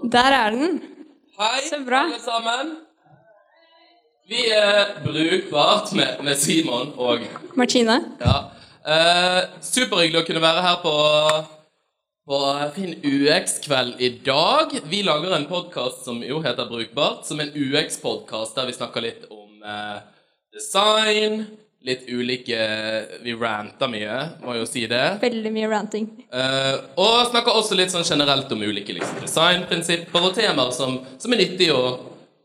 Der er den. Hei, alle sammen. Vi er brukbart med, med Simon og Martine. Ja. Eh, superhyggelig å kunne være her på, på Finn UX-kveld i dag. Vi lager en podkast som jo heter Brukbart, som en UX-podkast der vi snakker litt om eh, design, litt ulike Vi ranta mye, må jo si det. Veldig mye ranting. Uh, og snakker også litt sånn generelt om ulike liksom, designprinsipper og temaer som, som er nyttig å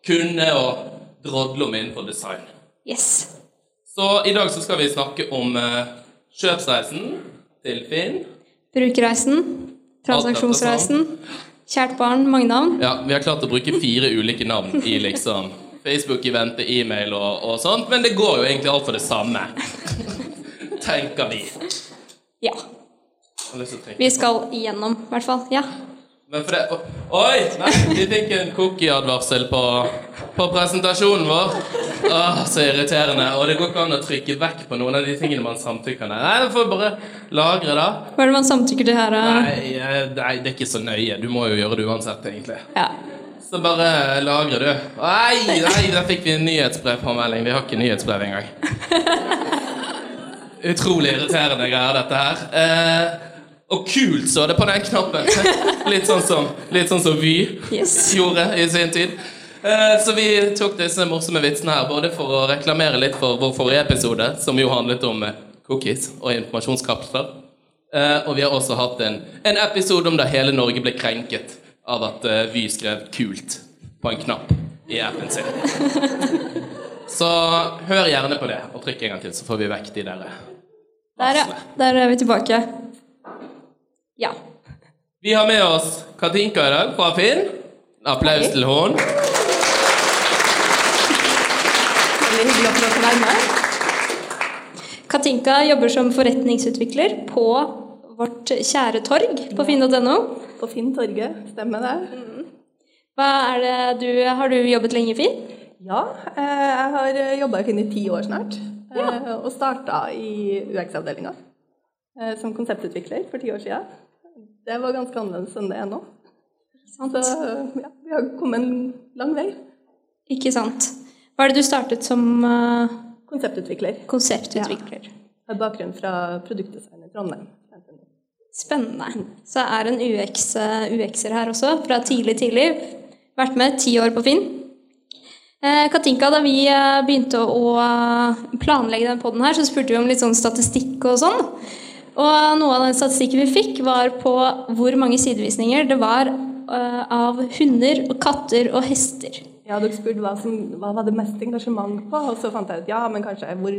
kunne og drodle om innenfor design. Yes. Så i dag så skal vi snakke om uh, kjøpsreisen til Finn. Brukerreisen. Transaksjonsreisen. Kjært barn, mange navn. Ja, Vi har klart å bruke fire ulike navn i liksom Facebook-event, e-mail og, og sånt, men det går jo egentlig alt for det samme. Tenker vi. Ja. Vi skal igjennom, i hvert fall. Ja. Men for det Oi! Nei, vi fikk en cookie-advarsel på, på presentasjonen vår. Åh, så irriterende. Og det går ikke an å trykke vekk på noen av de tingene man samtykker til. Nei, det får bare lagre, da. Hva er det man samtykker til her? da? Nei, eh, nei, det er ikke så nøye. Du må jo gjøre det uansett, egentlig. Ja. Så bare lagrer du. Nei, nei, der fikk vi en nyhetsbrevpåmelding. Vi har ikke nyhetsbrev engang. Utrolig irriterende greier, dette her. Eh, og kult så det på den knappen. Litt sånn som, litt sånn som Vy Yes. gjorde i sin tid. Eh, så vi tok disse morsomme vitsene her både for å reklamere litt for vår forrige episode, som jo handlet om eh, cookies og informasjonskapsler. Eh, og vi har også hatt en, en episode om da hele Norge ble krenket av at eh, Vy skrev 'kult' på en knapp i appen sin. Så hør gjerne på det, og trykk en gang til, så får vi vekk de der. Der, ja. Der er vi tilbake. Ja. Vi har med oss Katinka i dag fra Finn. Applaus til henne. Veldig hyggelig å få være med. Katinka jobber som forretningsutvikler på vårt kjære torg på finn.no. På Finn-torget, stemmer det? Hva er det du, Har du jobbet lenge i Finn? Ja, eh, jeg har jobba i Finn i ti år snart. Ja. Og starta i UX-avdelinga som konseptutvikler for ti år sia. Det var ganske annerledes enn det er nå. Så ja, vi har kommet en lang vei. Ikke sant. Hva er det du startet som eh, Konseptutvikler. konseptutvikler? Jeg har bakgrunn fra produktdesign i Trondheim. Spennende. Så er en UX, eh, UX-er her også, fra tidlig, tidlig. Vært med ti år på Finn. Eh, Katinka, da vi eh, begynte å planlegge den podden her, så spurte vi om litt sånn statistikk og sånn. Og noe av den statistikken vi fikk, var på hvor mange sidevisninger det var av hunder og katter og hester. Ja, dere spurte hva, som, hva var det mest engasjement på, og så fant jeg ut ja, men kanskje hvor,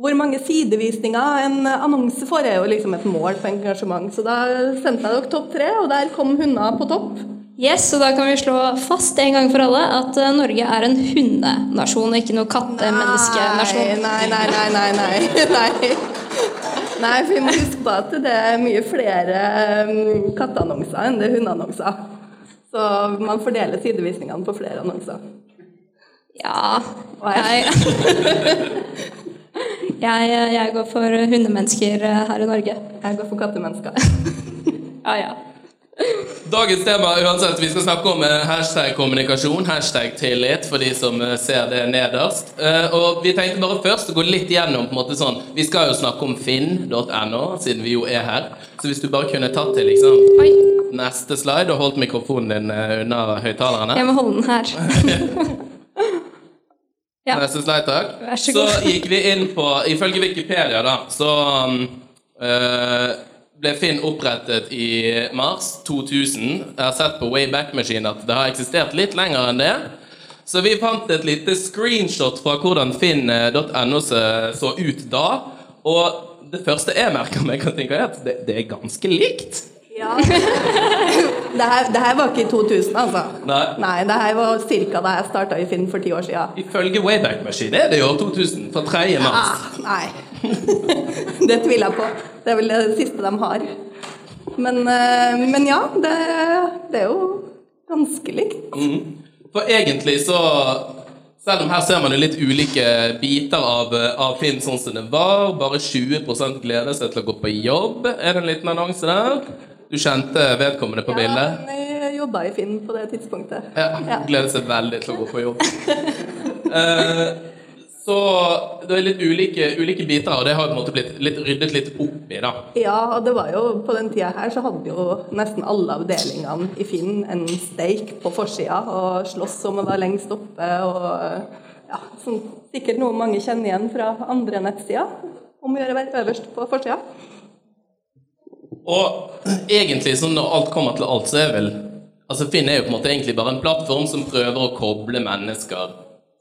hvor mange sidevisninger en annonse får, er jo liksom et mål på engasjement. Så da sendte jeg dere topp tre, og der kom hunder på topp. Yes, og da kan vi slå fast en gang for alle at eh, Norge er en hundenasjon, ikke noe kattemenneskenasjon. Nei, nei, nei, nei, nei, nei. Nei, for vi må huske på at det er mye flere um, katteannonser enn det er hundeannonser. Så man fordeler sidevisningene på flere annonser. Ja jeg, jeg, jeg går for hundemennesker eh, her i Norge. Jeg går for kattemennesker. Ja, ja. Dagens tema uansett, vi skal snakke om eh, hashtag kommunikasjon, hashtag tillit, for de som eh, ser det nederst. Eh, Og vi tenkte bare først å gå litt gjennom på en måte sånn Vi skal jo snakke om finn.no, siden vi jo er her. Så hvis du bare kunne tatt til liksom Oi, neste slide og holdt mikrofonen din eh, unna høyttalerne. jeg må holde den her. Ja. Neste slide, takk. Vær så så gikk vi inn på Ifølge Wikipedia, da, så eh, ble Finn opprettet i mars 2000. Jeg har sett på Wayback Machine at det har eksistert litt lenger enn det. Så vi fant et lite screenshot fra hvordan finn.no så så ut da. Og det første jeg merker meg, kan tenke, er at det, det er ganske likt. Ja. Det her, det her var ikke i 2000, altså. Nei. Nei, det her var ca. da jeg starta i Finn for ti år siden. Ifølge Wayback Machine er det jo år 2000, fra 3. mars. Ja, nei. det tviler jeg på. Det er vel det siste de har. Men, eh, men ja, det, det er jo ganske likt. For egentlig så Selv om her ser man jo litt ulike biter av, av Finn sånn som det var. Bare 20 gleder seg til å gå på jobb. Er det en liten annonse der? Du kjente vedkommende på bildet? Ja, jeg jobba i Finn på det tidspunktet. Ja, Ja. Gleder seg veldig til å gå på jobb. uh, så det er litt ulike, ulike biter, og det har på en måte blitt litt ryddet litt opp i, da. Ja, og det var jo på den tida her så hadde jo nesten alle avdelingene i Finn en steik på forsida og sloss om å være lengst oppe og ja, sånn, sikkert noe mange kjenner igjen fra andre nettsider. Om å gjøre å være øverst på forsida. Og egentlig, sånn når alt kommer til alt, så er vel Altså Finn er jo på en måte egentlig bare en plattform som prøver å koble mennesker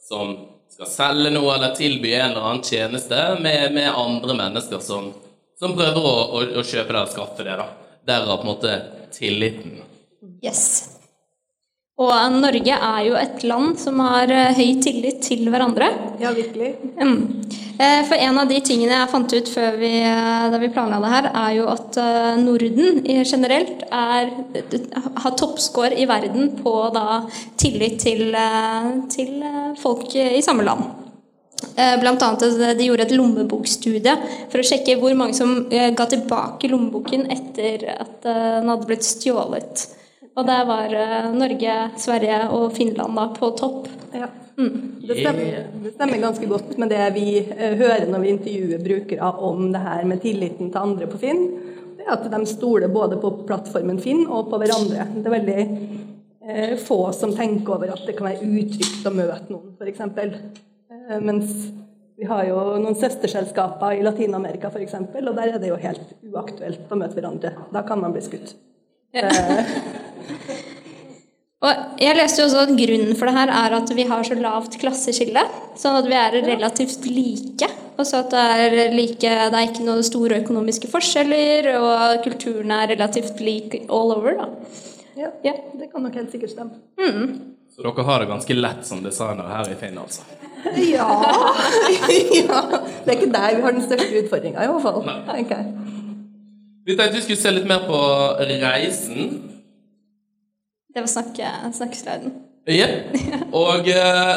som skal selge noe eller tilby en eller annen tjeneste, med, med andre mennesker som, som prøver å, å, å kjøpe det og skaffe det. da. Derav på en måte tilliten. Yes. Og Norge er jo et land som har eh, høy tillit til hverandre. Ja, virkelig. Mm. Eh, For en av de tingene jeg fant ut før vi, eh, da vi planla det her, er jo at Norden generelt er, har toppscore i verden på da tillit til, til folk i samme land. Blant annet at de gjorde et lommebokstudie for å sjekke hvor mange som ga tilbake lommeboken etter at den hadde blitt stjålet. Og der var eh, Norge, Sverige og Finland da på topp. Ja. Det, stemmer, det stemmer ganske godt med det vi eh, hører når vi intervjuer brukere om det her med tilliten til andre på Finn. Det er at de stoler både på plattformen Finn og på hverandre. Det er veldig eh, få som tenker over at det kan være utrygt å møte noen, f.eks. Eh, mens vi har jo noen søsterselskaper i Latin-Amerika f.eks., og der er det jo helt uaktuelt å møte hverandre. Da kan man bli skutt. Og jeg leste jo også at grunnen for det her er at vi har så lavt klasseskille. Sånn at vi er relativt like. Og så at det er like Det er ikke noen store økonomiske forskjeller, og kulturen er relativt lik all over, da. Ja, Ja. det kan nok helt sikkert stemme. Så dere har det ganske lett som designere her i Finn, altså. Ja. ja. Det er ikke der vi har den største utfordringa, i hvert fall. tenker jeg. Vi tenkte vi skulle se litt mer på reisen. Det var snakke, snakkesliden. Jepp. Og eh,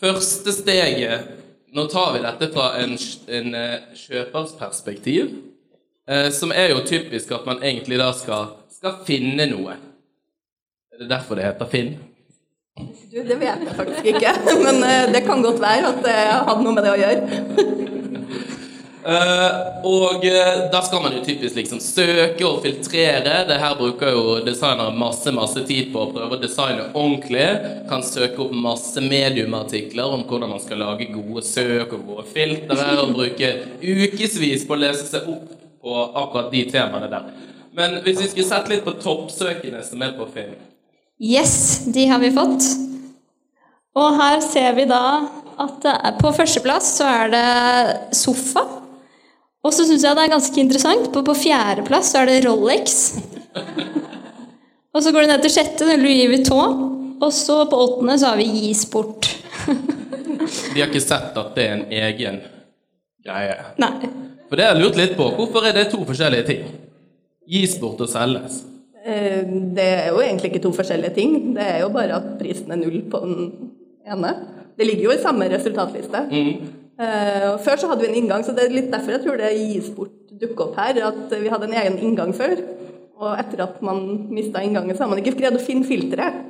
første steget Nå tar vi dette fra en, en eh, kjøpers perspektiv, eh, som er jo typisk at man egentlig da skal, skal finne noe. Er det derfor det heter Finn? Du, det vet jeg faktisk ikke, men eh, det kan godt være at det hadde noe med det å gjøre. Eh, og eh, da skal man jo typisk liksom søke og filtrere. Det her bruker jo designere masse masse tid på å prøve å designe ordentlig. Kan søke opp masse mediumartikler om hvordan man skal lage gode søk og gode filtre, og bruke ukevis på å lese seg opp på akkurat de temaene der. Men hvis vi skulle sett litt på toppsøkene som er på film Yes, de har vi fått. Og her ser vi da at på førsteplass så er det sofa. Og så syns jeg det er ganske interessant. På, på fjerdeplass er det Rolex. Og så går det ned til sjette, det er Louis Vuitton. Og så på åttende så har vi Gisport. De har ikke sett at det er en egen greie. Nei. For det har jeg lurt litt på. Hvorfor er det to forskjellige ting? Gis bort og selges. Eh, Det er jo egentlig ikke to forskjellige ting. Det er jo bare at prisen er null på den ene. Det ligger jo i samme resultatliste. Eh, og Før så hadde vi en inngang, så det er litt derfor jeg tror det gis bort dukker opp her. At vi hadde en egen inngang før. Og etter at man mista inngangen, så har man ikke greid å finne filteret.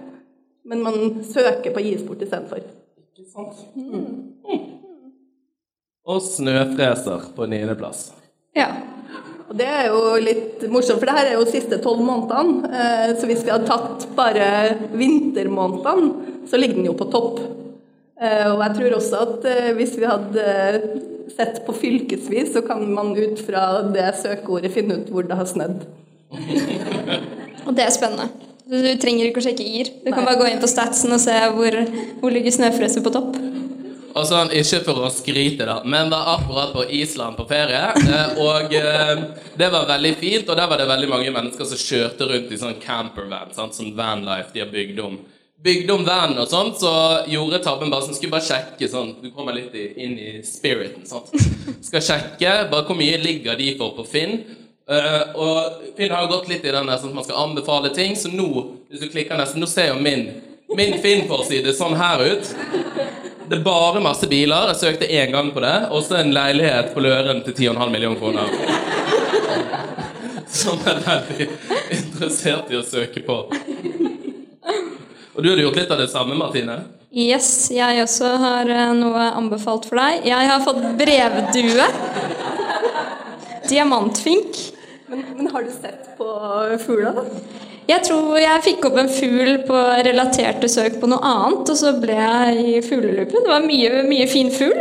Men man søker på gis bort istedenfor. Og snøfreser på niendeplass. Ja. Og det er jo litt morsomt, for det her er jo de siste tolv månedene. Eh, Så hvis vi hadde tatt bare vintermånedene, så ligger den jo på topp. Eh, Og jeg tror også at eh, hvis vi hadde sett på fylkesvis, så kan man ut fra det søkeordet finne ut hvor det har snødd. Og det er spennende. Du trenger ikke å sjekke IR. Du kan bare gå inn på statsen og se hvor, hvor ligger snøfreser på topp. Og sånn, ikke for å skryte, da, men var akkurat på Island på ferie. eh, Og det var veldig fint, og der var det veldig mange mennesker som kjørte rundt i sånn campervan. Sant? som vanlife de har bygd om. Bygde om van og sånt, så gjorde tabben bare sånn, skulle bare sjekke sånn, Du kommer litt i, inn i spiriten. sant? Skal sjekke bare hvor mye ligger de for på Finn. Uh, og Finn har jo gått litt i den der sånn at man skal anbefale ting, så nå hvis du klikker nesten, nå ser jo min, min Finn-forside sånn her ut. Det er bare masse biler. Jeg søkte én gang på det. Og så en leilighet på Løren til 10,5 millioner kroner. Som jeg er veldig interessert i å søke på. Og du hadde gjort litt av det samme, Martine? Yes, jeg også har eh, noe anbefalt for deg. Jeg har fått brevdue. Diamantfink. Men, men har du sett på fugla, da? Jeg tror jeg fikk opp en fugl på relaterte søk på noe annet, og så ble jeg i fugleloopen. Det var mye, mye fin fugl.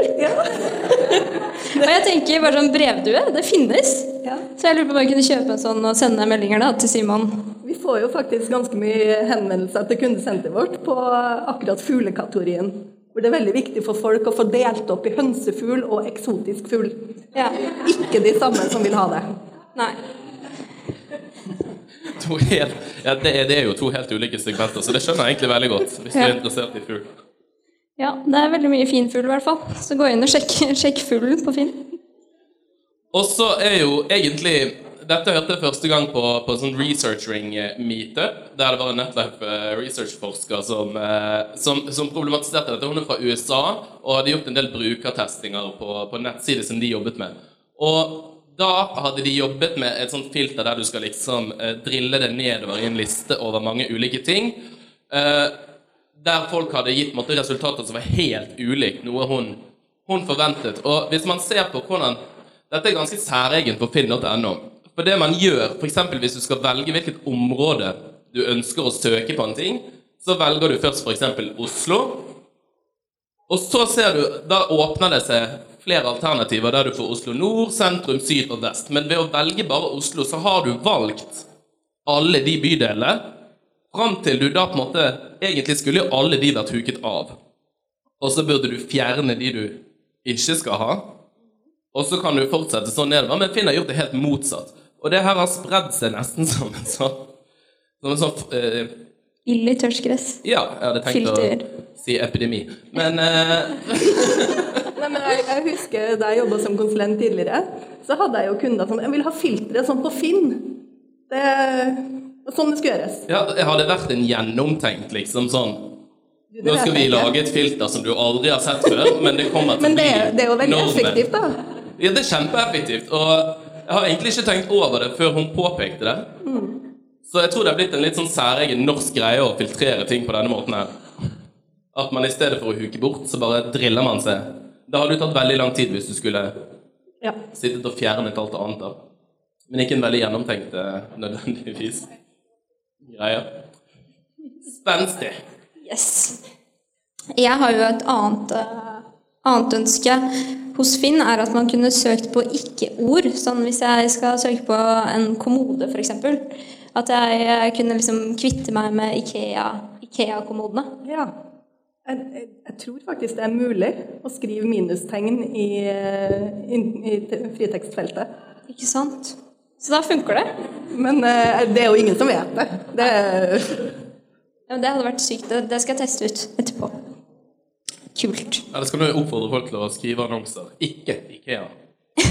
og jeg tenker bare sånn brevdue, det finnes. Ja. Så jeg lurer på om jeg kunne kjøpe en sånn og sende meldinger da til Simon. Vi får jo faktisk ganske mye henvendelser til kundesenteret vårt på akkurat fuglekategorien. Hvor det er veldig viktig for folk å få delt opp i hønsefugl og eksotisk fugl. Ja. Ikke de samme som vil ha det. Nei. To helt, ja, det, er, det er jo to helt ulike segmenter, så det skjønner jeg egentlig veldig godt. hvis du er interessert i fugl. Ja, det er veldig mye fin fugl i hvert fall. Så gå inn og sjekk, sjekk fuglen på Finn. Og så er jo egentlig Dette hørte jeg første gang på, på sånn researchring-meetup. der det var en nettopp eh, som, eh, som, som problematiserte dette. Hun er fra USA og hadde gjort en del brukertestinger på, på nettsider som de jobbet med. Og da hadde de jobbet med et sånt filter der du skal liksom eh, drille det nedover i en liste over mange ulike ting. Eh, der folk hadde gitt måtte, resultater som var helt ulikt noe hun, hun forventet. Og hvis man ser på hvordan Dette er ganske særegent på finn.no. For det man gjør, f.eks. hvis du skal velge hvilket område du ønsker å søke på en ting, så velger du først f.eks. Oslo. Og så ser du, da åpner det seg flere alternativer der du får Oslo nord, sentrum, syd og vest. Men ved å velge bare Oslo, så har du valgt alle de bydelene. Fram til du da på en måte Egentlig skulle jo alle de vært huket av. Og så burde du fjerne de du ikke skal ha. Og så kan du fortsette sånn nedover. Men Finn har gjort det helt motsatt. Og det her har spredd seg nesten som en sånn Som en sånn uh, Ild i tørt gress. Ja, jeg hadde tenkt Filter. å si epidemi. Men uh, Nei, men jeg, jeg husker Da jeg jobba som konsulent tidligere, så hadde jeg jo kunder som Jeg vil ha filtre sånn på Finn. Det er sånn det skulle gjøres. ja, det hadde vært en gjennomtenkt, liksom sånn Du, Nå skal vi ikke. lage et filter som du aldri har sett før, men det kommer til å Men det, bli er- det er jo veldig normen. effektivt, da. Ja, det er kjempeeffektivt. Og jeg har egentlig ikke tenkt over det før hun påpekte det. Så jeg tror det er blitt en litt sånn særegen norsk greie å filtrere ting på denne måten her. At man i stedet for å huke bort, så bare driller man seg. Det hadde jo tatt veldig lang tid hvis du skulle Ja. sittet og fjernet alt annet da. Men ikke en veldig gjennomtenkt eh, nødvendigvis greie. Spenstig. Yes. Jeg har jo et annet, eh, annet ønske hos Finn, er at man kunne søkt på ikke-ord. Sånn hvis jeg skal søke på en kommode, f.eks. At jeg kunne liksom kvitte meg med Ikea- Ikea-kommodene. ja. Jeg, jeg, jeg tror faktisk det er mulig å skrive minustegn i, eh, i, i fritekstfeltet. Ikke sant? Så da funker det. Men eh, det er jo ingen som vet det. det Ja, det hadde vært sykt. Det, det skal jeg teste ut etterpå. Kult. Eller skal du oppfordre folk til å skrive annonser? Ikke Ikea.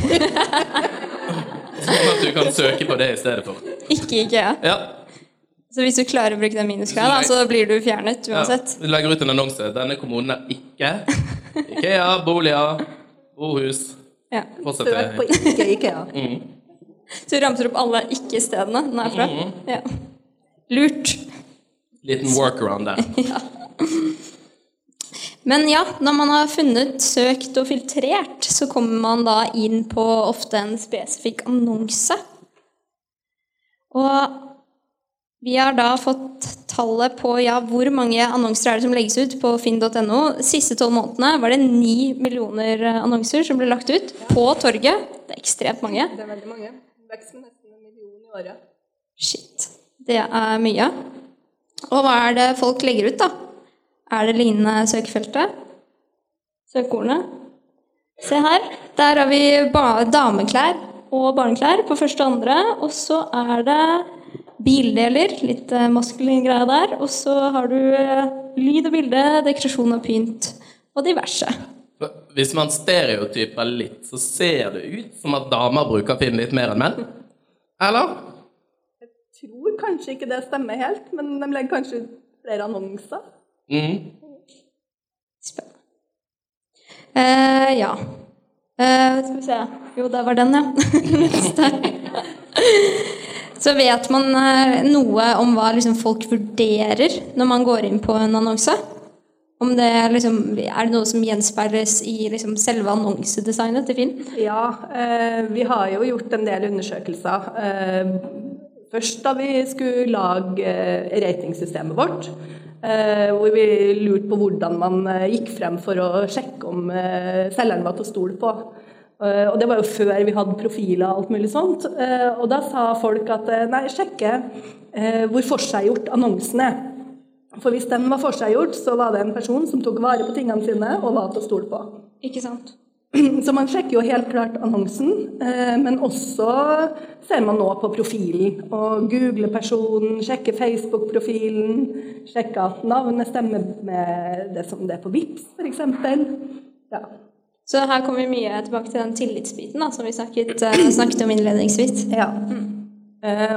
sånn at du kan søke på det i stedet for. Ikke Ikea. Ja. Så hvis du klarer å bruke den minusgraden, så blir du fjernet uansett? ja. Vi legger ut en annonse. Denne kommunen er ikke Ikea, boliger, bohus. Ja. Fortsett. på ikke IKEA. Så du ramser opp alle ikke-stedene den er fra? Ja. Lurt. Liten workaround der. Men ja, når man har funnet, søkt og filtrert, så kommer man da inn på ofte en spesifikk annonse. Og vi har da fått tallet på ja, hvor mange annonser er det som legges ut på finn.no. Siste tolv månedene var det ni millioner annonser som ble lagt ut på torget. Det er ekstremt mange. Det er veldig mange. Vekst med nesten en million i året. Shit. Det er mye. Og hva er det folk legger ut, da? Er det lignende søkefeltet? Søkeordene? Se her. Der har vi ba dameklær og barneklær på første og andre. Og så er det bildeler, litt eh, maskulin greie der. Og så har du eh, lyd og bilde, dekorasjon og pynt og diverse. Hvis man stereotyper litt, så ser det ut som at damer bruker film litt mer enn menn. Eller? Jeg tror kanskje ikke det stemmer helt, men de legger kanskje ut flere annonser. Mm. Spennende. Eh, ja. Eh, skal vi se Jo, der var den, ja. Så vet man eh, noe om hva liksom folk vurderer når man går inn på en annonse? Om det er, liksom, er det noe som gjenspeiles i liksom selve annonsedesignet til Finn? Ja, eh, vi har jo gjort en del undersøkelser. Eh, først da vi skulle lage eh, ratingsystemet vårt, hvor vi lurte på hvordan man eh, gikk frem for å sjekke om eh, selgeren var til å stole på. Eh, og det var jo før vi hadde profiler og alt mulig sånt. Eh, og da sa folk at eh, nei, sjekke eh, hvor forseggjort annonsen er. For hvis den var forseggjort, så var det en person som tok vare på tingene sine og var til å stole på. Ikke sant? Så man sjekker jo helt klart annonsen, eh, men også ser man nå på profilen. Og googler personen, sjekker Facebook-profilen, sjekker at navnet stemmer med det som det er på Vipps, f.eks. Ja. Så her kommer vi mye tilbake til den tillitsbiten da, som vi snakket, eh, snakket om innledningsvis. ja. Mm.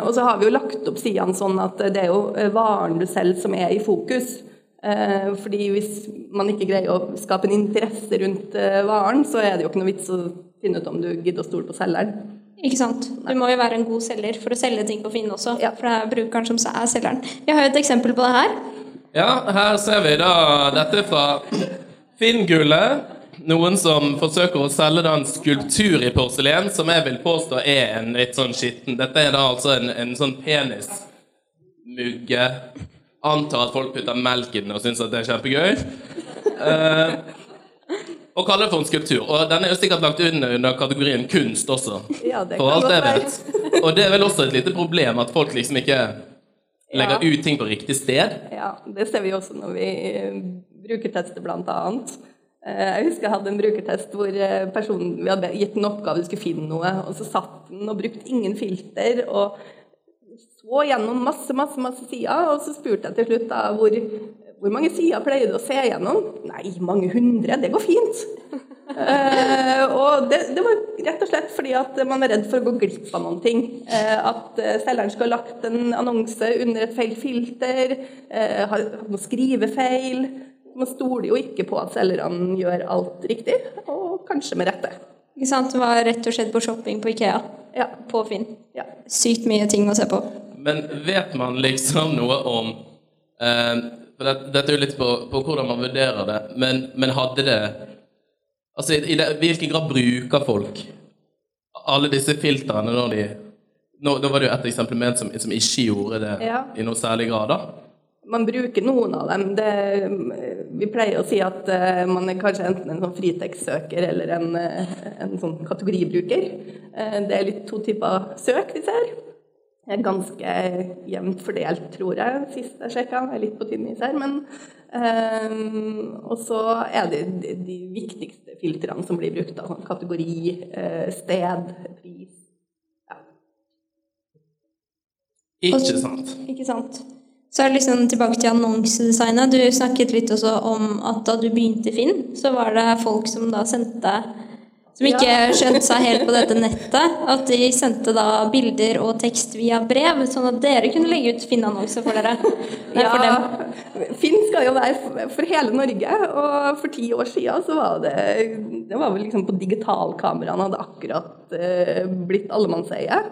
og så har vi jo lagt opp sidene sånn at det er jo varen du selv som er i fokus. Eh, fordi hvis man ikke greier å skape en interesse rundt eh, varen, så er det jo ikke noe vits å finne ut om du gidder å stole på selgeren. Ikke sant? Du må jo være en god selger for å selge ting på Finn også. Ja. For det er brukeren som er selgeren. Jeg har jo et eksempel på det her. Ja, her ser vi da dette fra Finn-gullet. Noen som forsøker å selge da en skulptur i porselen, som jeg vil påstå er en litt sånn skitten. Dette er da altså en, en sånn penismugge. Antar at folk putter melk i den og syns at det er kjempegøy. Eh, og kaller det for en skulptur. Og den er jo sikkert lagt under, under kategorien kunst også. Ja, det for alt jeg vet. Og det er vel også et lite problem at folk liksom ikke legger ut ting på riktig sted. Ja, det ser vi også når vi eh, brukertester blant annet. Eh, Jeg husker jeg hadde en brukertest hvor eh, personen, vi hadde gitt en oppgave, du skulle finne noe, og så satt den og brukte ingen filter, og så gjennom masse, masse, masse sider, og så spurte jeg til slutt da, hvor, hvor mange sider pleier du å se gjennom? Nei, mange hundre, det går fint. Eh, og det, det var rett og slett fordi at man er redd for å gå glipp av noen ting. Eh, at eh, selgeren skulle ha lagt en annonse under et feil filter, eh, har noe skrivefeil. Man stoler jo ikke på at selgerne gjør alt riktig, og kanskje med rette. Ikke sant? Det var rett og slett på shopping på Ikea. Ja. På Finn. ja. Sykt mye ting å se på. Men vet man liksom noe om eh, for det, Dette er jo litt på, på hvordan man vurderer det, men, men hadde det Altså, i, i det, hvilken grad bruker folk alle disse filtrene når de nå, Da var det jo et eksempel med en som, som ikke gjorde det Ja. i noe særlig grad, da. Man bruker noen av dem. Det, vi pleier å si at uh, man er kanskje enten en sånn fritekstsøker eller en, uh, en sånn kategoribruker. Uh, det er litt to typer søk vi ser. Er ganske jevnt fordelt, tror jeg, sist jeg sjekka. Jeg er litt på tynn is her. Men eh, Og så er det de, de viktigste filtrene som blir brukt. Da, sånn kategori, eh, sted, pris. Ikke sant? Ikke sant? Så er det liksom tilbake til annonsedesignet. Du snakket litt også om at da du begynte i Finn, så var det folk som da sendte Som ikke skjønte seg helt på dette nettet. At de sendte da bilder og tekst via brev, sånn at dere kunne legge ut Finn-annonser for dere. Nei, for dem. Finn skal jo være for- for hele Norge, og for ti år siden så var det Det var vel liksom på digitalkameraene hadde akkurat eh, blitt allemannseie.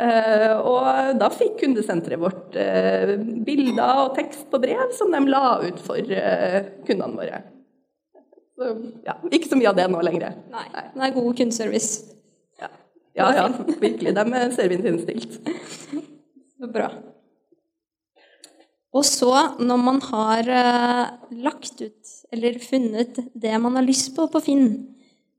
Eh, og da fikk kundesenteret vårt eh, bilder og tekst på brev som de la ut for eh, kundene våre. Så ja, ikke så mye av det nå lenger. Nei. Det er god kundeservice. Ja, ja, ja virkelig. De er vi innstilt Bra. Og så, når man har eh, lagt ut eller funnet det man har lyst på på Finn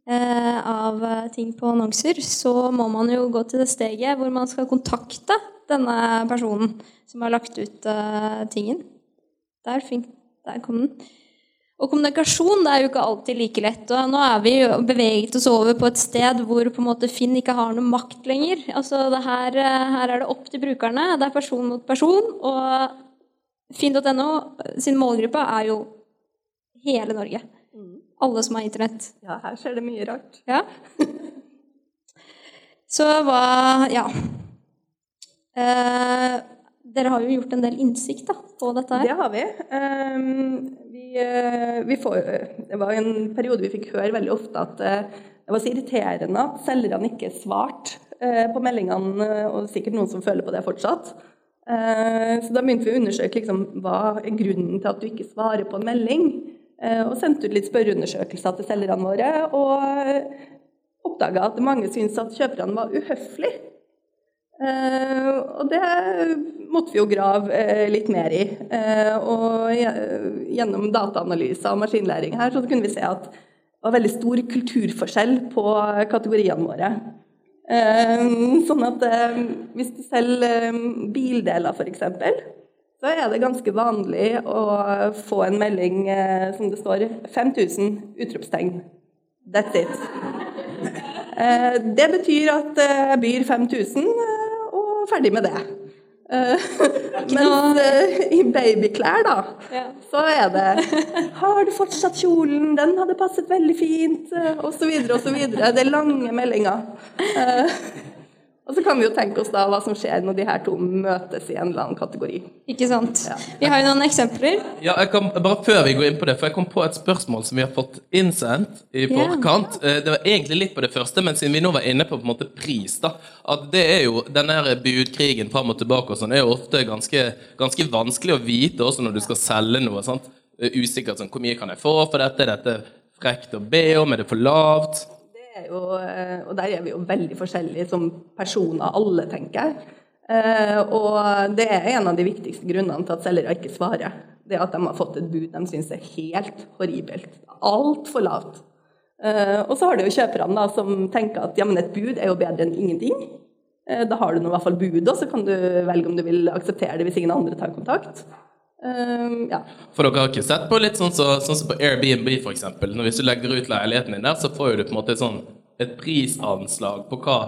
eh, av eh, ting på annonser, så må man jo gå til det steget hvor man skal kontakte denne personen som har lagt ut eh, tingen. Der, fin der kom den. Og kommunikasjon det er jo ikke alltid like lett. og Nå er vi jo beveget oss over på et sted hvor på en måte Finn ikke har noe makt lenger. Altså det her, eh, her er det opp til brukerne. Det er person mot person. Og Finn.no sin målgruppe er jo hele Norge. Alle som har internett. Ja, her skjer det mye rart. Ja. Så hva Ja. Eh, dere har jo gjort en del innsikt da, på dette her. Det har vi. Um, vi, eh, vi får, det var en periode vi fikk høre veldig ofte at eh, det var så irriterende at selgerne ikke svarte eh, på meldingene, og sikkert noen som føler på det fortsatt. Så da begynte vi å undersøke liksom, hva er grunnen til at du ikke svarer på en melding. Og sendte ut litt spørreundersøkelser til selgerne våre, og oppdaga at mange syntes at kjøperne var uhøflige. Uh, og det måtte vi jo grave uh, litt mer i. Uh, og gjennom dataanalyser og maskinlæring her, så kunne vi se at det var veldig stor kulturforskjell på kategoriene våre. sånn at hvis du selger bildeler, f.eks., så er det ganske vanlig å få en melding som det står 5000 utropstegn. That's it. Det betyr at jeg byr 5000 ferdig med det. Men uh, i babyklær, da, ja. så er det Har du fortsatt kjolen? Den hadde passet veldig fint. Og så videre og så videre. Det er lange meldinger. Og så kan vi jo tenke oss da hva som skjer når de her to møtes i en eller annen kategori. Ikke sant. Ja. Vi har jo noen eksempler. Ja, kan, bare Før vi går inn på det, for jeg kom på et spørsmål som vi har fått innsendt i forkant. Yeah. Det var egentlig litt på det første, men siden vi nå var inne på på en måte pris, da, at det er jo denne budkrigen fram og tilbake og sånn, er jo ofte ganske, ganske, vanskelig å vite også når du skal selge noe. sant? Usikkert sånn Hvor mye kan jeg få for dette? Er dette frekt å be om? Er det for lavt? Jo, eh, og der er vi jo veldig forskjellige som personer, alle, tenker jeg. Eh, og det er en av de viktigste grunnene til at selgere ikke svarer. Det at de har fått et bud de syns er helt horribelt. Altfor lavt. Eh, og så har du jo kjøperne som tenker at ja, men et bud er jo bedre enn ingenting. Da har du nå i hvert fall budet, så kan du velge om du vil akseptere det hvis ingen andre tar kontakt. Um, ja. For dere har ikke sett på litt sånn, så, sånn som på Airbnb, f.eks. Hvis du legger ut leiligheten din der, så får du på en måte et, sånn, et prisanslag på hva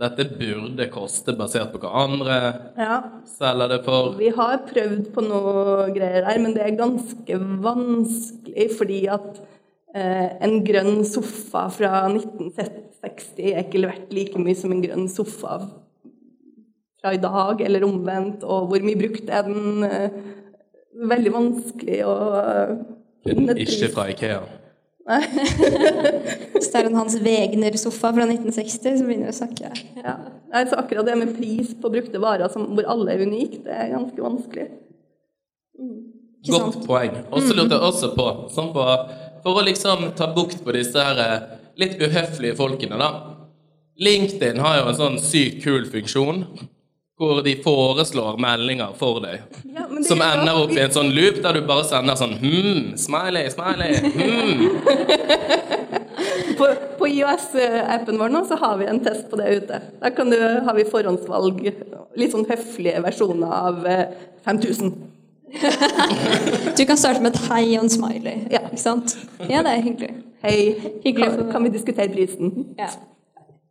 dette burde koste, basert på hva andre ja. selger det for. Vi har prøvd på noe greier der, men det er ganske vanskelig fordi at eh, en grønn sofa fra 1960 er ikke verdt like mye som en grønn sofa fra i dag, eller omvendt, og hvor mye brukt er den? Eh, veldig vanskelig å Ikke fra Ikea? Nei. Hvis det er en Hans Wegner-sofa fra 1960, så begynner vi å snakke. Ja. Altså akkurat det med pris på brukte varer som, hvor alle er unike, det er ganske vanskelig. Mm. Godt poeng. Og så lurte jeg også på, sånn på, For å liksom ta bukt på disse her eh, litt uhøflige folkene, da. LinkedIn har jo en sånn sykt kul funksjon hvor de foreslår meldinger for deg. Ja, som ender opp i en sånn loop der du bare sender sånn hmm, smiley, smiley, hmm. på, på IOS-appen vår nå så har vi en test på det ute. Der du, har vi forhåndsvalg, litt sånn høflige versjoner av 5000. Eh, du kan starte med et hei og en smiley. Ja. Ikke sant? Ja, det er hyggelig. Hei, hyggelig kan, kan vi diskutere prisen? Ja.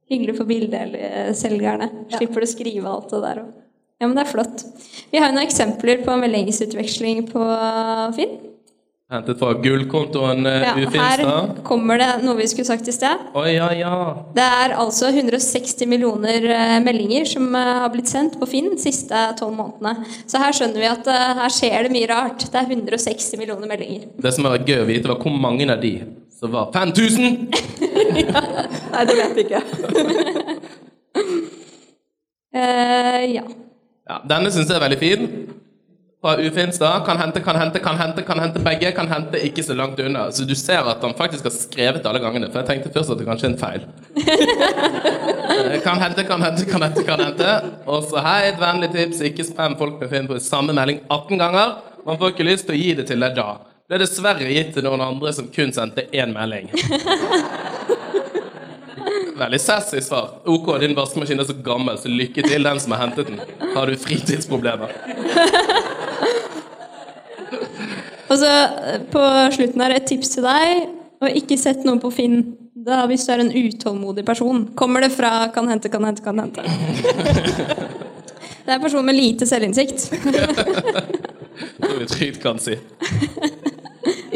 Hyggelig for bildeselgerne. Slipper du å skrive alt det der òg. Ja, men det er flott. Vi har jo noen eksempler på meldingsutveksling på Finn. Hentet fra gullkontoen uh, ja, Her kommer det noe vi skulle sagt i sted. Oh, ja, ja. Det er altså 160 millioner uh, meldinger som uh, har blitt sendt på Finn de siste tolv månedene. Så her skjønner vi at her skjer det mye rart. Det er 160 millioner meldinger. Det som er gøy å vite, var hvor mange av de så var 5000! ja. Nei, det vet vi ikke. uh, ja. ja. Denne syns jeg er veldig fin. Fra Ufinstad. Kan hente, kan hente, kan hente, kan hente begge. Kan hente ikke så langt unna. Så du ser at han faktisk har skrevet alle gangene. For jeg tenkte først at det kanskje er en feil. Eh, kan hente, kan hente, kan hente. kan hente Og så hei, et vennlig tips. Ikke spam folk med Finn på samme melding 18 ganger. Man får ikke lyst til å gi det til deg da ble dessverre gitt til noen andre som kun sendte én melding. Veldig sassy svar. OK, din vaskemaskin er så gammel, så lykke til den som har hentet den. Har du fritidsproblemer? Og så på slutten her et tips til deg. Og ikke sett noe på Finn da hvis du er en utålmodig person. Kommer det fra 'kan hente, kan hente, kan hente'? Det er en person med lite selvinnsikt. Det vi trygt kan si.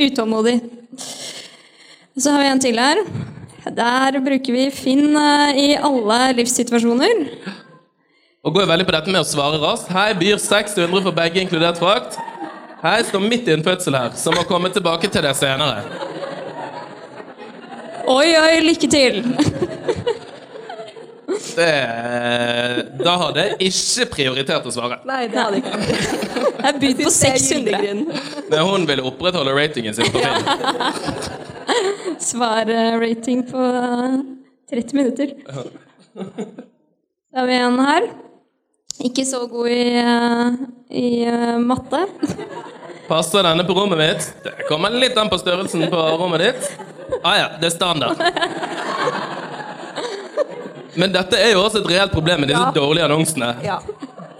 Utålmodig. Så har vi en til her. Der bruker vi Finn eh, i alle livssituasjoner. Og går veldig på dette med å svare raskt. Hei, byr 600 for begge, inkludert frakt. Hei, står midt i en fødsel her, så må komme tilbake til det senere. Oi, oi, lykke til. Det, da hadde jeg ikke prioritert å svare. Nei, det hadde ikke jeg. begynte på Det er 600. gyllegrunn. Men hun ville opprettholde ratingen sin på film. Svar-rating på eh, 30 minutter. Da har vi en her. Ikke så god i, eh, i eh, matte. Passer denne på rommet mitt? Det kommer litt an på størrelsen på rommet ditt. Ah ja, det er standard. Men dette er jo også et reelt problem med disse Ja. dårlige annonsene. Ja.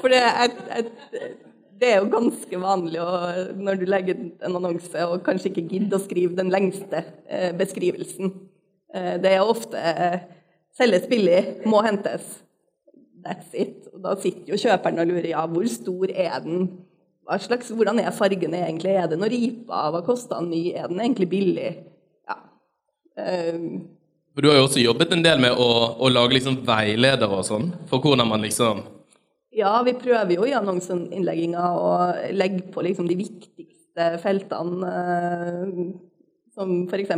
For det er, er, det er jo ganske vanlig å, når du legger ut en annonse og kanskje ikke gidder å skrive den lengste eh, beskrivelsen. Eh, det er ofte eh, selges billig, må hentes. That's it. Og da sitter jo kjøperen og lurer ja, hvor stor er den? Hva slags, hvordan er fargene egentlig? Er det noe ripa? Hva koster den ny? Er den egentlig billig? Ja. For du har jo også jobbet en del med å, å lage liksom veiledere og sånn, for hvordan man liksom Ja, vi prøver jo i annonseinnlegginga å legge på liksom de viktigste feltene. eh, Som f.eks.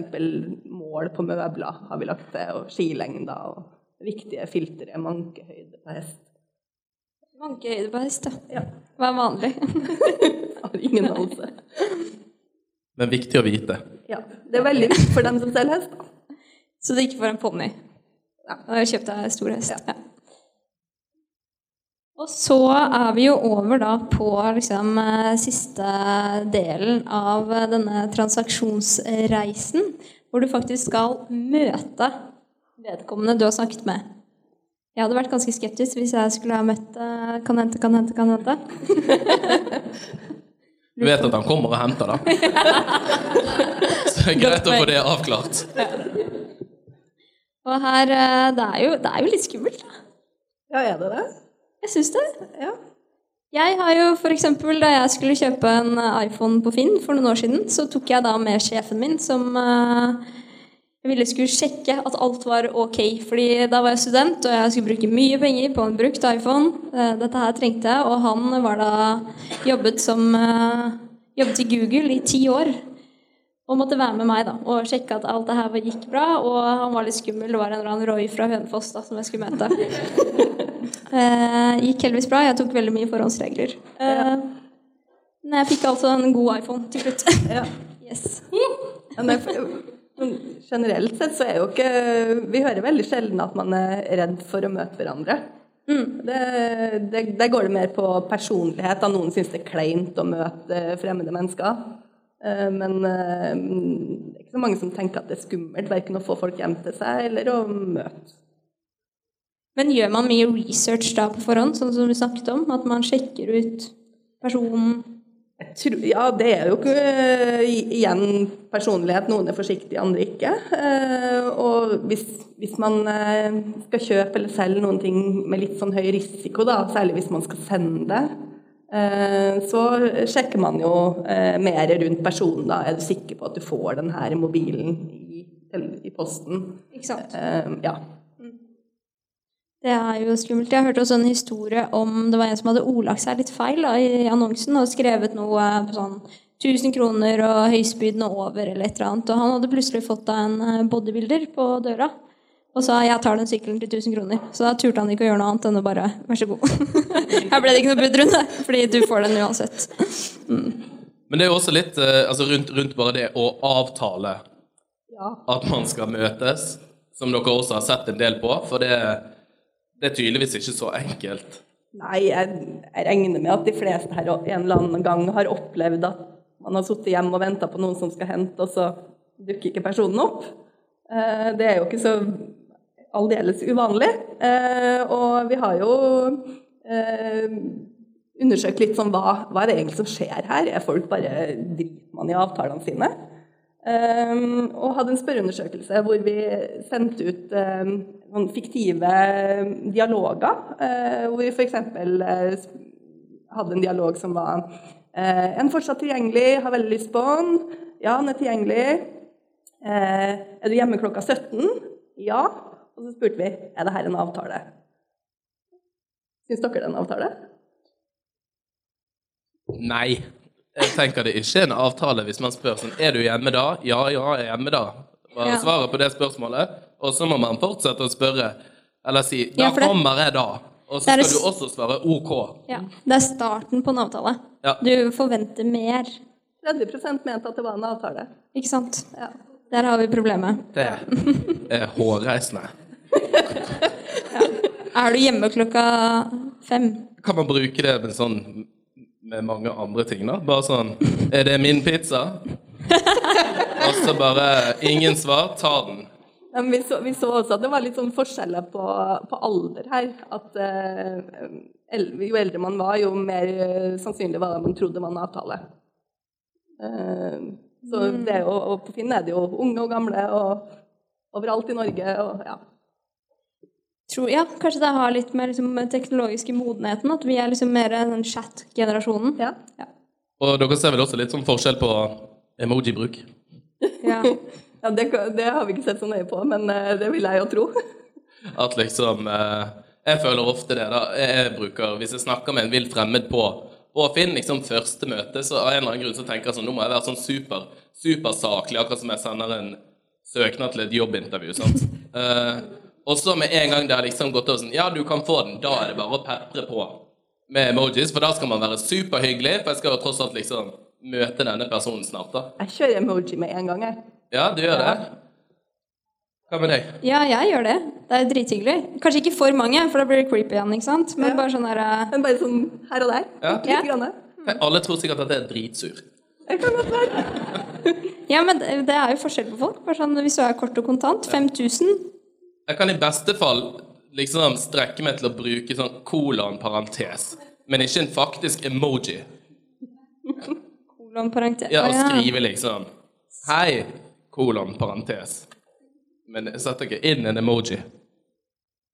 mål på møbler har vi lagt til, og skilengder og viktige filtre, mankehøyde på hest. Mankehøyde på hest, ja. Ja, Hva er vanlig? har ingen anelse. Men viktig å vite. Ja, det er veldig viktig for dem som selger hest. da. Så det ikke for en ponni. Ja. Og jeg kjøpte ei stor hest. Ja. Og så er vi jo over da på liksom eh, siste delen av eh, denne transaksjonsreisen, hvor du faktisk skal møte vedkommende du har snakket med. Jeg hadde vært ganske skeptisk hvis jeg skulle ha møtt eh, Kan hente, kan hente, kan hente. Du vet at han kommer og henter, da. Så det er greit å få det avklart. Og her eh, Det er jo, det er jo litt skummelt, da. Ja, er det det? Jeg syns det. Ja. Jeg har jo eksempel, Da jeg skulle kjøpe en iPhone på Finn for noen år siden, så tok jeg da med sjefen min, som eh, jeg ville skulle sjekke at alt var ok. fordi da var jeg student, og jeg skulle bruke mye penger på en brukt iPhone. Eh, Dette her trengte jeg, og han var da jobbet som eh, jobbet i Google i ti år. Og måtte være med meg da, og sjekke at alt det her gikk bra. Og han var litt skummel. Det var en eller annen Roy fra Hønefoss da, som jeg skulle møte. Eh, gikk heldigvis bra. Jeg tok veldig mye forhåndsregler. Eh, Men jeg fikk altså en god iPhone til slutt. ja. yes. Men generelt sett så er jo ikke Vi hører veldig sjelden at man er redd for å møte hverandre. Det, det, det, går det mer på personlighet. Da noen syns det er kleint å møte fremmede mennesker. Eh, Men eh, det er ikke så mange som tenker at det er skummelt verken å få folk hjem til seg eller å møte. Men gjør man mye research da på forhånd, sånn som vi snakket om? At man sjekker ut personen tror, ja, det er jo ikke eh, igjen personlighet. Noen er forsiktige, andre ikke. Eh, Og hvis, hvis man eh, skal kjøpe eller selge noen ting med litt sånn høy risiko, da, særlig hvis man skal sende det, eh, så sjekker man jo eh, mer rundt personen. da. Er du sikker på at du får den her mobilen i, i posten? Ikke sant? Eh, Ja. Det er jo skummelt. Jeg hørte også en historie om det var en som hadde ordlagt seg litt feil da, i annonsen og skrevet noe på sånn 1000 kroner og høyspydende over eller et eller annet. Og han hadde plutselig fått av en eh, bodybuilder på døra og sa 'jeg tar den sykkelen til 1000 kroner'. Så da turte han ikke å gjøre noe annet enn å bare 'vær så god'. Her ble det ikke noe budrunde, fordi du får den uansett. Men det er jo også litt eh, altså rundt, rundt bare det å avtale ja. at man skal møtes, som dere også har sett en del på, for det, det er tydeligvis ikke så enkelt. Nei, jeg, jeg regner med at de fleste her en eller annen gang har opplevd at man har sittet hjemme og venta på noen som skal hente, og så dukker ikke personen opp. Eh, Det er jo ikke så aldeles uvanlig. Eh, Og vi har jo eh, undersøkt litt sånn hva, hva er det egentlig som skjer her? Er folk bare dritmann man i avtalene sine? Um, og hadde en spørreundersøkelse hvor vi sendte ut um, noen fiktive dialoger. Uh, hvor vi f.eks. Uh, hadde en dialog som var uh, En fortsatt tilgjengelig, har veldig lyst på den. Ja, han er tilgjengelig. Uh, er du hjemme klokka 17? Ja. Og så spurte vi er det her en avtale. Syns dere det er en avtale? Nei. Jeg tenker det ikke er en avtale hvis man spør sånn Er du hjemme da? Ja, ja, jeg er hjemme da. Bare Ja. svaret på det spørsmålet. Og så må man fortsette å spørre Eller si 'da Ja, kommer jeg da', og så er skal du også svare 'ok'. Ja. Det er starten på en avtale. Ja. Du forventer mer, 30% mente at det var en avtale. ikke sant? Ja. Der har vi problemet. Det er hårreisende. Er du hjemme klokka fem? Kan man bruke det med sånn med mange andre ting, da? Bare sånn 'Er det min pizza?' Og så bare ingen svar, ta den. Men vi så, vi så også at det var litt sånn forskjeller på, på alder her. At eh, jo eldre man var, jo mer eh, sannsynlig var det man trodde var en avtale. Eh, så det å og på Finn er det jo unge og gamle og overalt i Norge og ja. Tror, ja, kanskje det har litt med liksom, teknologiske modenheten, at vi er liksom mer den chat-generasjonen. ja. Og dere ser vel også litt sånn forskjell på emoji-bruk? Ja. ja det, det har vi ikke sett så nøye på, men eh, det vil jeg jo tro. At liksom eh, Jeg føler ofte det, da. Jeg bruker Hvis jeg snakker med en vilt fremmed på og Finn, liksom første møte, så av en eller annen grunn så tenker jeg sånn Nå må jeg være sånn super, supersaklig, akkurat som jeg sender en søknad til et jobbintervju. sant? Eh, og så med en gang det har liksom gått over sånn Ja, du kan få den. Da er det bare å pepre på med emojis, for da skal man være superhyggelig, for jeg skal jo tross alt liksom møte denne personen snart, da. Jeg kjører emoji med en gang, jeg. Ja, du gjør det. Hva med deg? ja, jeg gjør det. Det er drithyggelig. Kanskje ikke for mange, for da blir det creepy igjen, ikke sant? Men Ja. bare sånn der uh... Men bare sånn her og der. Ja. Litt Ja. grann. Alle tror sikkert at jeg er dritsur. Det kan godt være. Ja, men det det er jo forskjell på folk. Bare sånn, hvis du er kort og kontant, 5000 Jeg kan i beste fall liksom strekke meg til å bruke sånn kolon-parentes, men ikke en faktisk emoji. kolon parentes. Ja, og skrive liksom Hei, kolon-parentes. Men jeg setter ikke inn en emoji.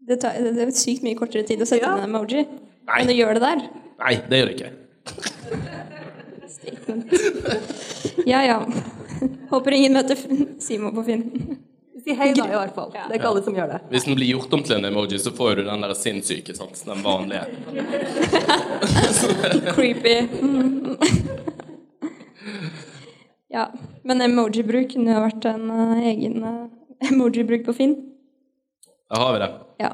Det, tar, det er sykt mye kortere tid å sette Ja. inn en emoji Nei. Men å gjøre det der. Nei, det gjør det ikke. Ja, ja. Håper ingen møter Simon på Finn. Si hei da, i hvert fall. Det er ikke alle som gjør det. Hvis den blir gjort om til en emoji, så får du den der sinnssyke, satsen, den vanlige. Creepy. Mm. Ja. Men emoji-bruk kunne jo vært en uh, egen uh, emoji-bruk på Finn. Da har vi det. Ja.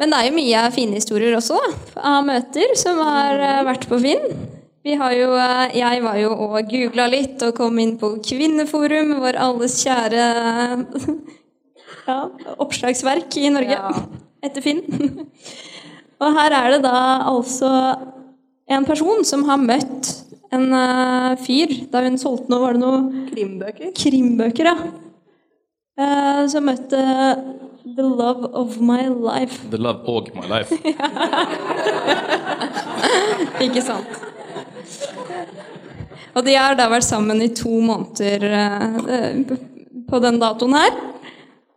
Men det er jo mye fine historier også, da, av møter som har uh, vært på Finn. Vi har jo, eh, jeg var jo og googla litt og kom inn på Kvinneforum, vår alles kjære ja, oppslagsverk i Norge Ja. etter Finn. Og her er det da altså en person som har møtt en eh, fyr da hun solgte noe, var det noe Krimbøker. krimbøker, ja. Uh, som møtte The Love of My Life. The love og my life. Ikke sant? Og de har da vært sammen i to måneder eh, på den datoen her.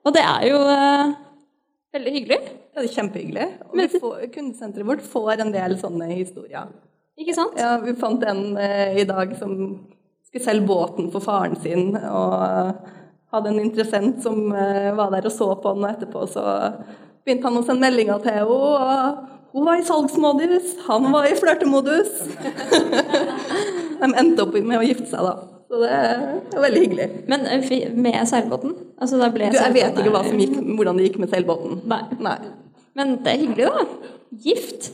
Og det er jo eh, veldig hyggelig. Ja, det er kjempehyggelig. Og vi får, kundesenteret vårt får en del sånne historier. Ikke sant? Ja, vi fant en eh, i dag som skulle selge båten for faren sin, og hadde en interessent som eh, var der og så på den, og etterpå så begynte han å sende meldinger til henne, og hun var i salgsmodus, han var i flørtemodus. De endte opp med å gifte seg da. Så det er veldig hyggelig. Men eh, med seilbåten? Altså, da ble Du, jeg vet ikke hva som gikk, hvordan det gikk med seilbåten. Nei. Nei. Men det er hyggelig, da. Gift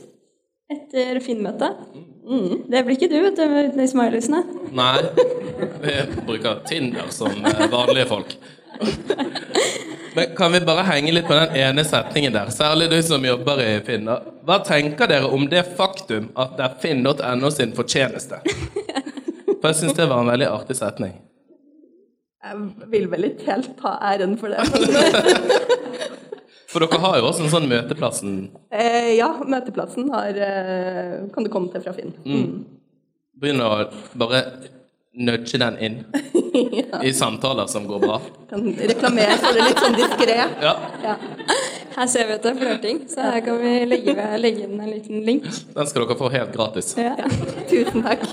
etter Finn-møtet. Mm. Det blir ikke du, vet du, med de smileysene. Nei, vi bruker Tinder som eh, vanlige folk. Men kan vi bare henge litt på den ene setningen der, særlig du som jobber i Finn. Hva tenker dere om det faktum at det er finn.no sin fortjeneste? For jeg syns det var en veldig artig setning. Jeg vil vel ikke helt ta æren for det. For dere har jo også en sånn Møteplassen eh, ja, møteplassen har, eh, kan du komme til fra Finn. Mm. Begynn å bare nudge den inn i samtaler som går bra. Kan reklamere for det litt sånn diskré. Ja, Ja. Her ser vi at det er flørting, så her kan vi legge, legge inn en liten link. Den skal dere få helt gratis. Ja. Tusen takk.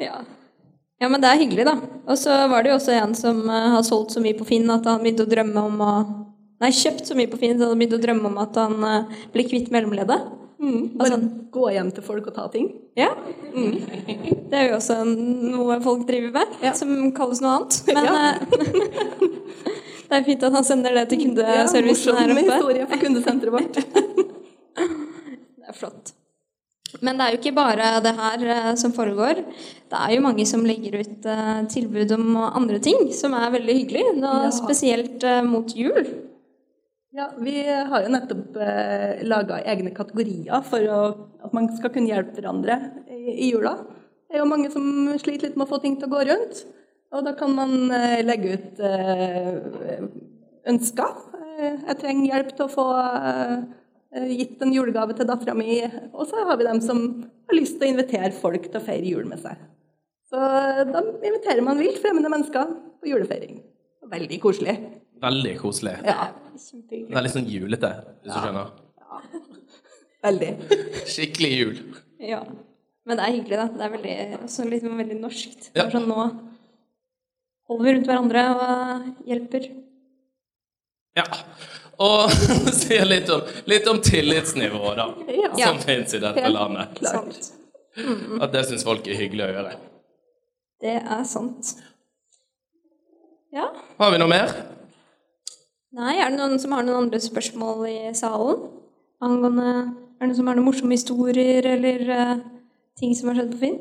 Ja. ja, men det er hyggelig, da. Og så var det jo også en som eh, har solgt så mye på Finn at han begynte å drømme om å Nei, kjøpt så mye på Finn at han begynte å drømme om at han ble kvitt mellomleddet. Mm, bare gå hjem til folk og ta ting. Ja. Det er jo også noe folk driver med, Ja. som kalles noe annet. Men, Ja. eh, Det er fint at han sender det til Ja, kundeservicen her morsom oppe. historie for kundesenteret vårt. Det er flott. Men det er jo ikke bare det her eh, som foregår. Det er jo mange som legger ut eh, tilbud om andre ting, som er veldig hyggelig. Nå, Spesielt mot jul. Ja, vi har jo nettopp eh, laga egne kategorier for å, at man skal kunne hjelpe hverandre i, i jula. Det er jo mange som sliter litt med å få ting til å gå rundt. Og da kan man eh, legge ut eh, ønsker. Eh, jeg trenger hjelp til å få eh, gitt en julegave til dattera mi. Og så har vi dem som har lyst til å invitere folk til å feire jul med seg. Så eh, da inviterer man vilt fremmede mennesker på julefeiring. Veldig koselig. Veldig koselig. Ja, litt sånn julete, hvis du skjønner. veldig. Skikkelig jul. Ja. Men det er hyggelig, da. Det er veldig, også litt veldig norskt. Ja. sånn nå holder vi rundt hverandre og hjelper. Ja. Og sier litt om, litt om tillitsnivået, da. Ja. Som finnes i dette Helt landet. klart. Sant. At det syns folk er hyggelig å gjøre. Det er sant. Ja. Har vi noe mer? Nei, er det noen som har noen andre spørsmål i salen? Angående Er det noen som har noen morsomme historier eller uh, ting som har skjedd på Finn?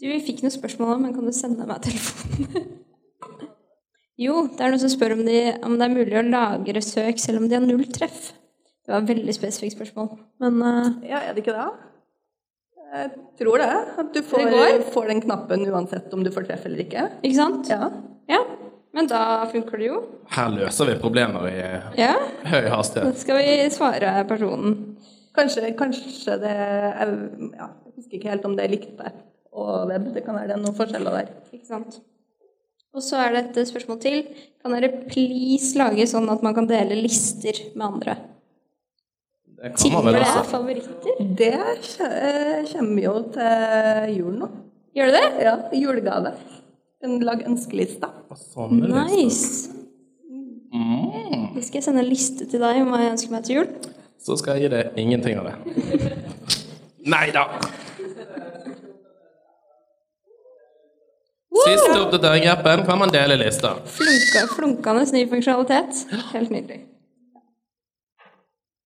Du, vi fikk noen spørsmål, men kan du sende meg telefonen? jo, det er noen som spør om, de, om det er mulig å lagre søk selv om de har null treff. Det var et veldig spesifikt spørsmål, men uh, Ja, er det ikke det? Jeg tror det. At du får, får den knappen uansett om du får treff eller ikke. Ikke sant? Ja. Ja, men da funker det jo. Her løser vi problemer i Ja, høy da hastighet. skal vi svare personen. Kanskje, kanskje det jeg, ja, jeg husker ikke helt om det er likt der og web. Det kan være det er noen forskjeller der. Ikke sant? Og så er det et spørsmål til. Kan dere please lage sånn at man kan dele lister med andre? Det kan man vel også. er favoritter. Det kommer jo til jul nå. Gjør det det? Ja, julegave. En lag ønskelister. Sånn. Nice. Mm. Da skal jeg sende en liste til deg om hva jeg ønsker meg til jul. Så skal jeg gi deg ingenting av det. Nei da! Siste oppdateringsappen i appen kan man dele lister. Flunka, flunkende ny funksjonalitet. Helt nydelig.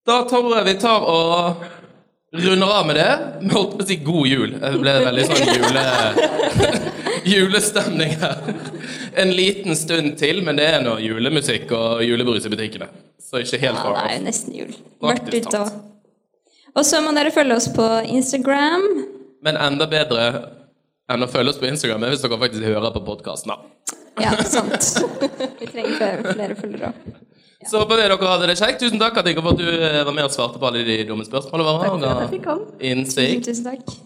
Da tror jeg vi tar og runder av med det. Vi holdt på å si god jul. Det ble veldig sånn jule... julestemning her. En liten stund til, men det er nå julemusikk og julebrus i butikkene. Så ikke helt Ja, det er jo nesten jul. Mørkt ute òg. Og så må dere følge oss på Instagram. Men enda bedre enn å følge oss på Instagram er hvis dere faktisk hører på podkasten. Ja, sant. Vi trenger flere, flere følgere. Så håper vi dere hadde det kjekt. Tusen takk at for at du eh, var med og svarte på alle de dumme spørsmålene våre. Takk for at jeg fikk komme. ga. Tusen takk.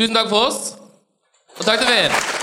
Tusen takk for oss, og takk til Finn.